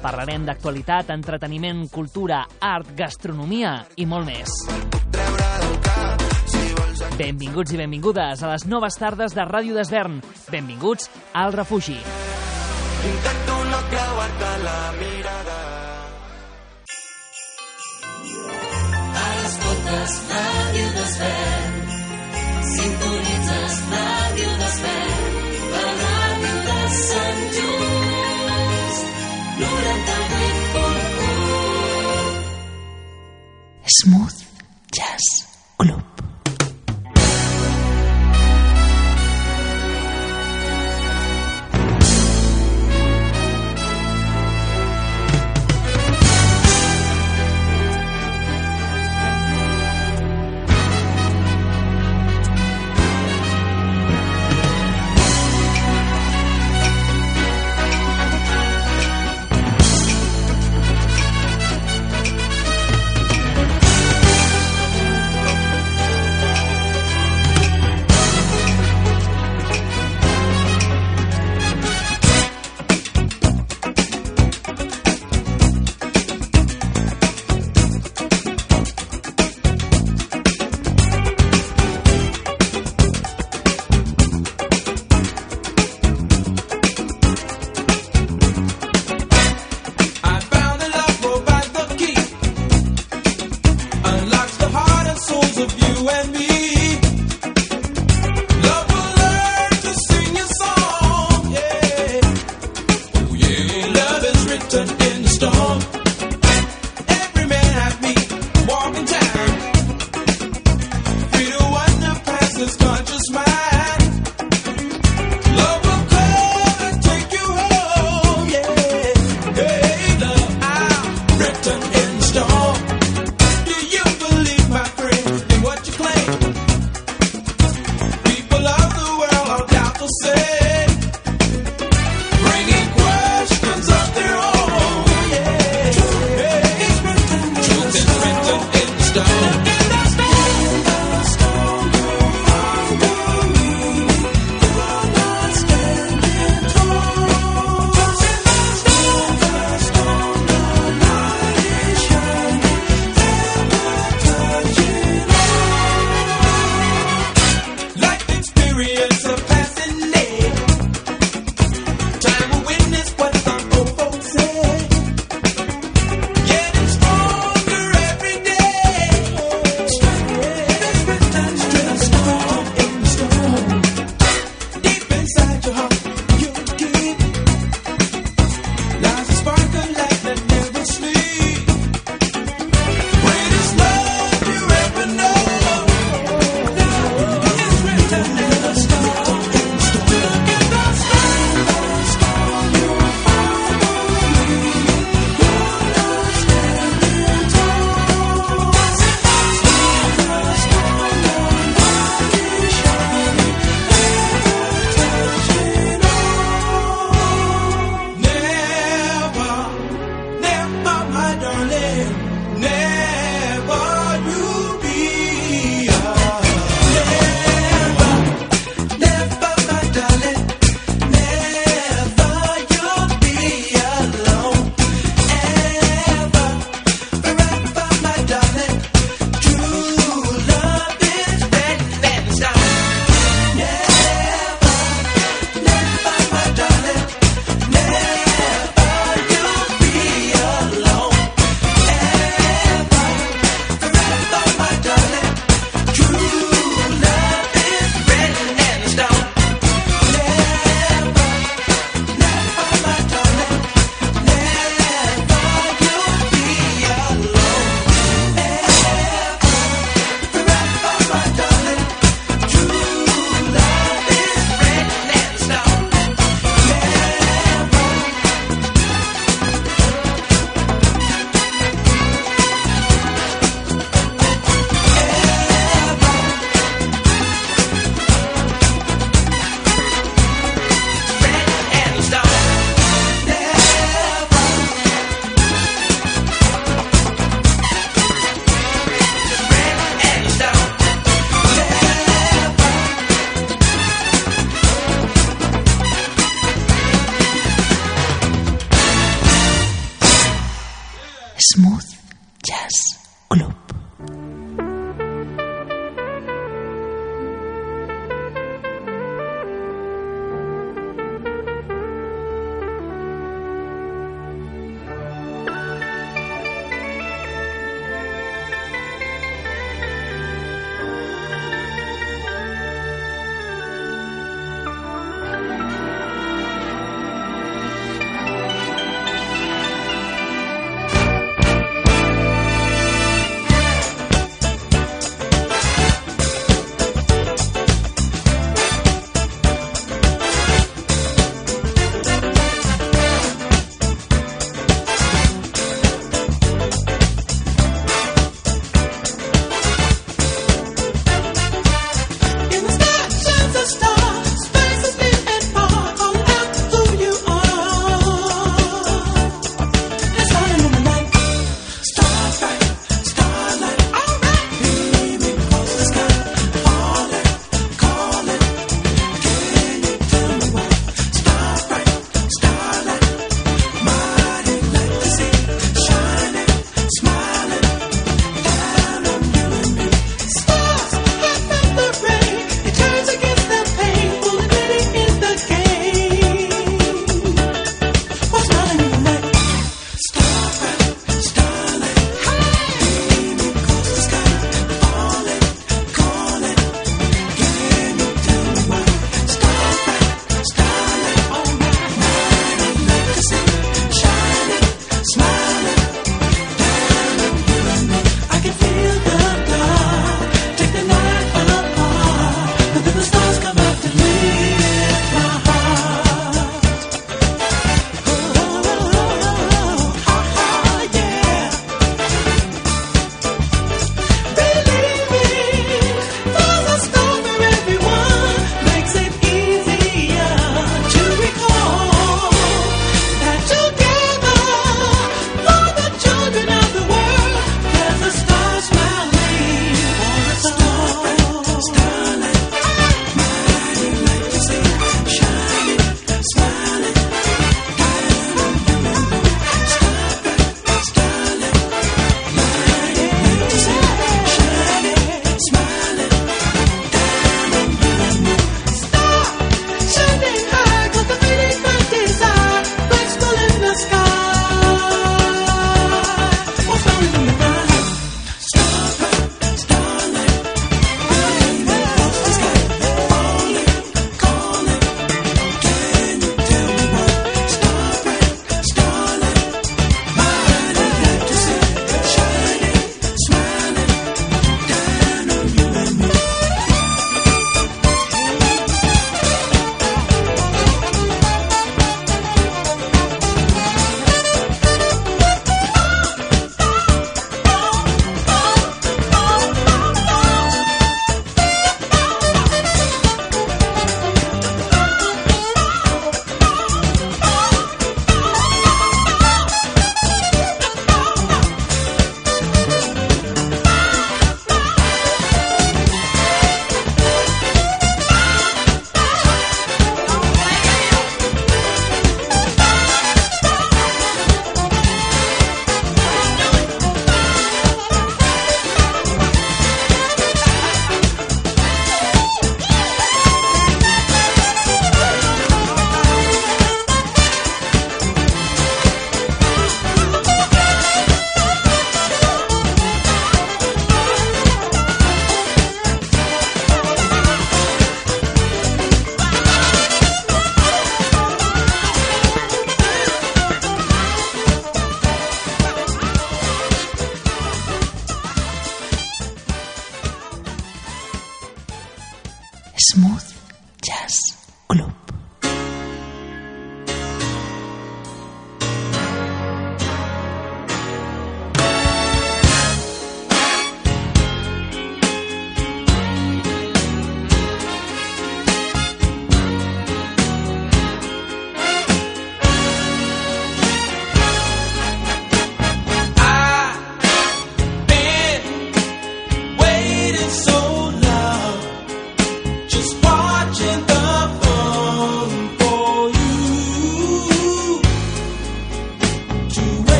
Parlarem d'actualitat, entreteniment, cultura, art, gastronomia i molt més. Benvinguts i benvingudes a les noves tardes de Ràdio d'Esvern. Benvinguts al refugi. Intento no creuar-te la mirada. Escoltes Ràdio d'Esvern. Sintonitzes Ràdio Smooth Jazz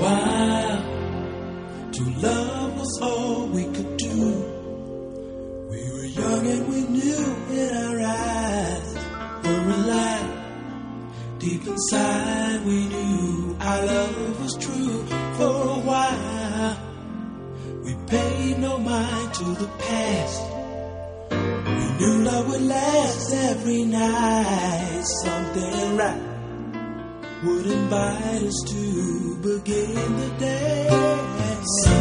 while. To love was all we could do. We were young and we knew in our eyes were alive. Deep inside, we knew our love was true for a while. We paid no mind to the past. We knew love would last every night. Something right would invite us to begin the day.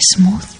Smooth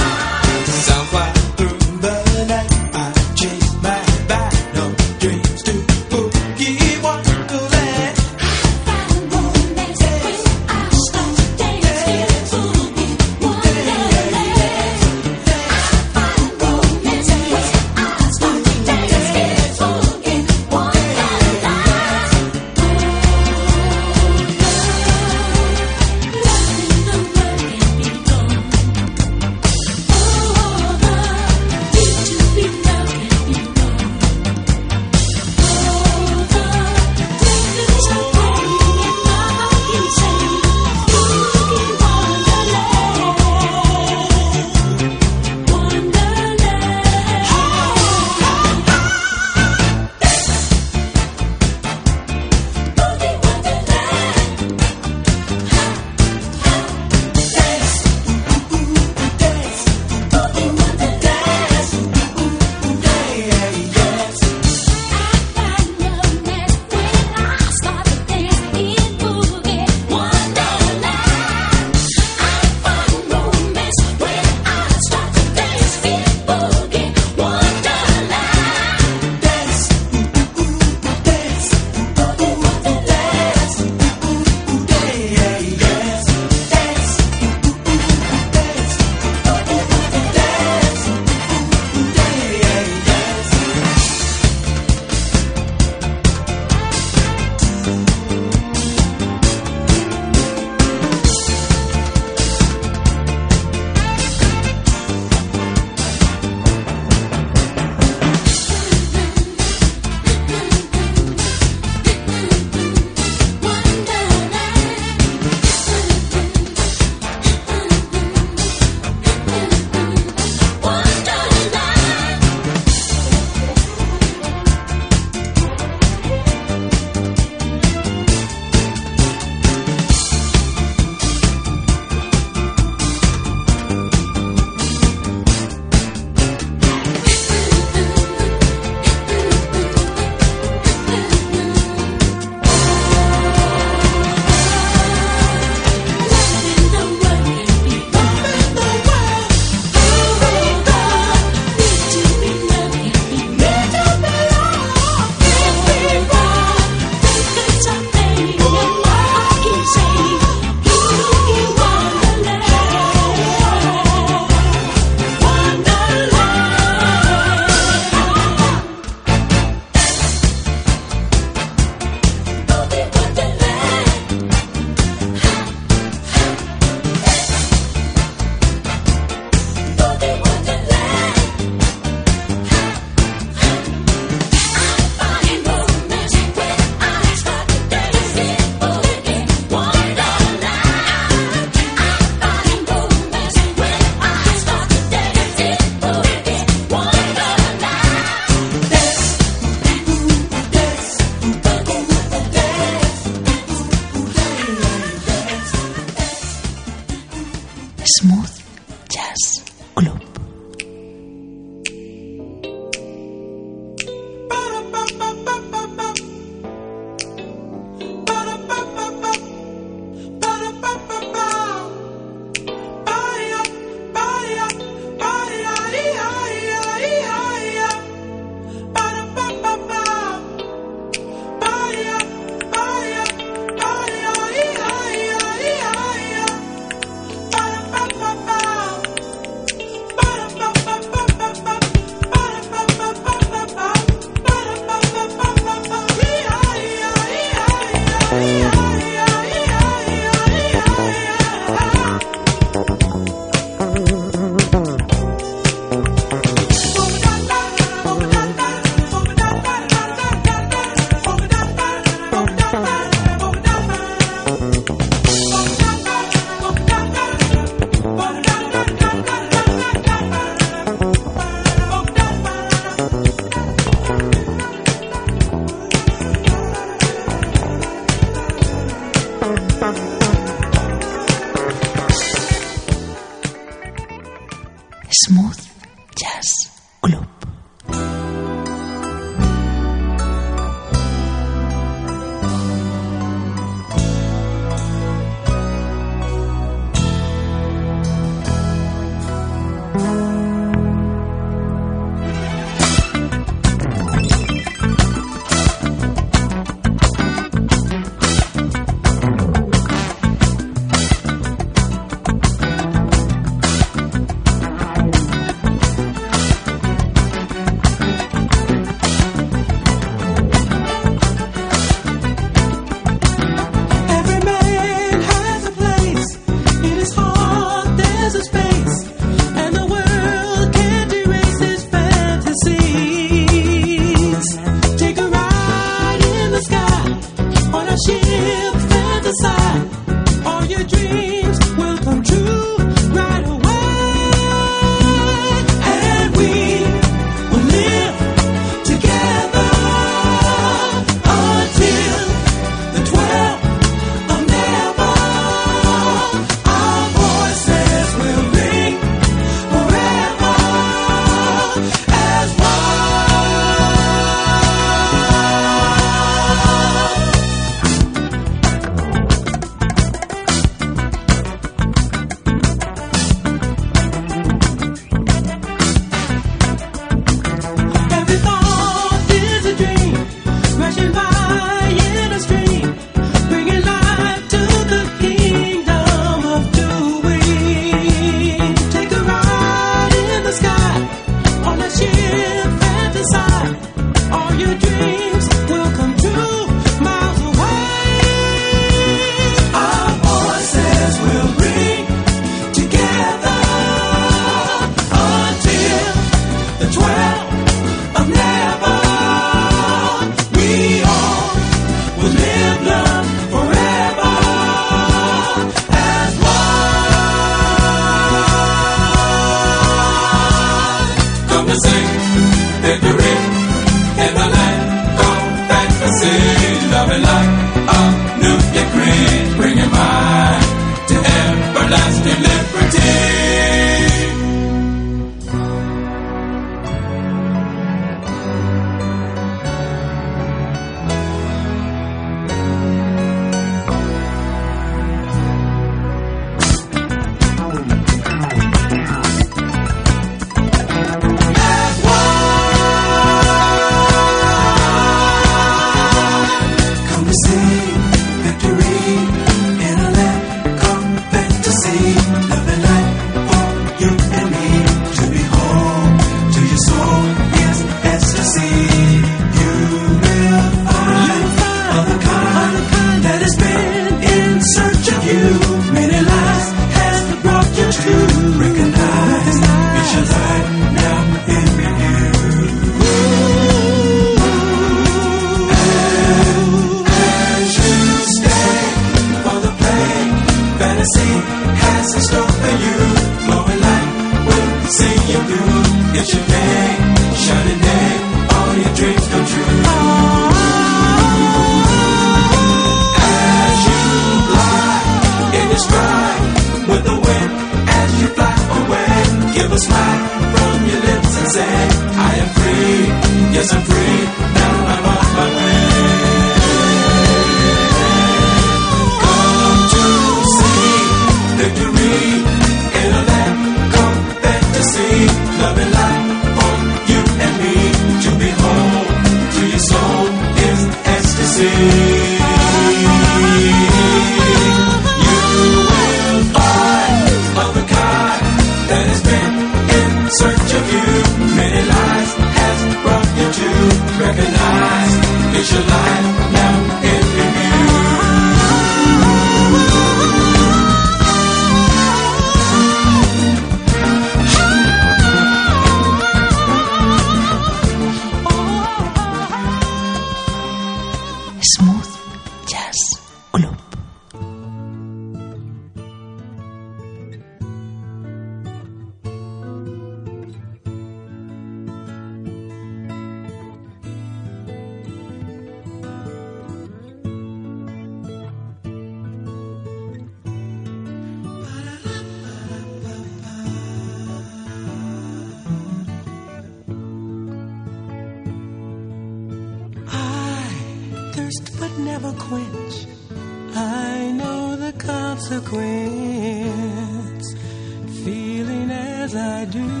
I do.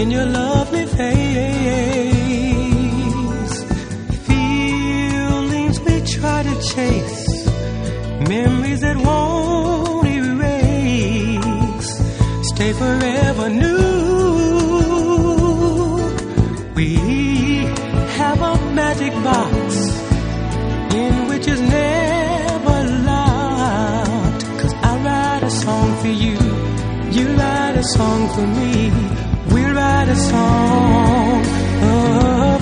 in your lovely face. Feelings we try to chase, memories that won't erase. Stay forever new. We have a magic box in which is never locked. Cause I write a song for you, you write a song for me Write a song. Of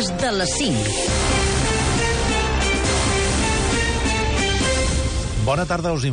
notícies de les 5. Bona tarda, us informem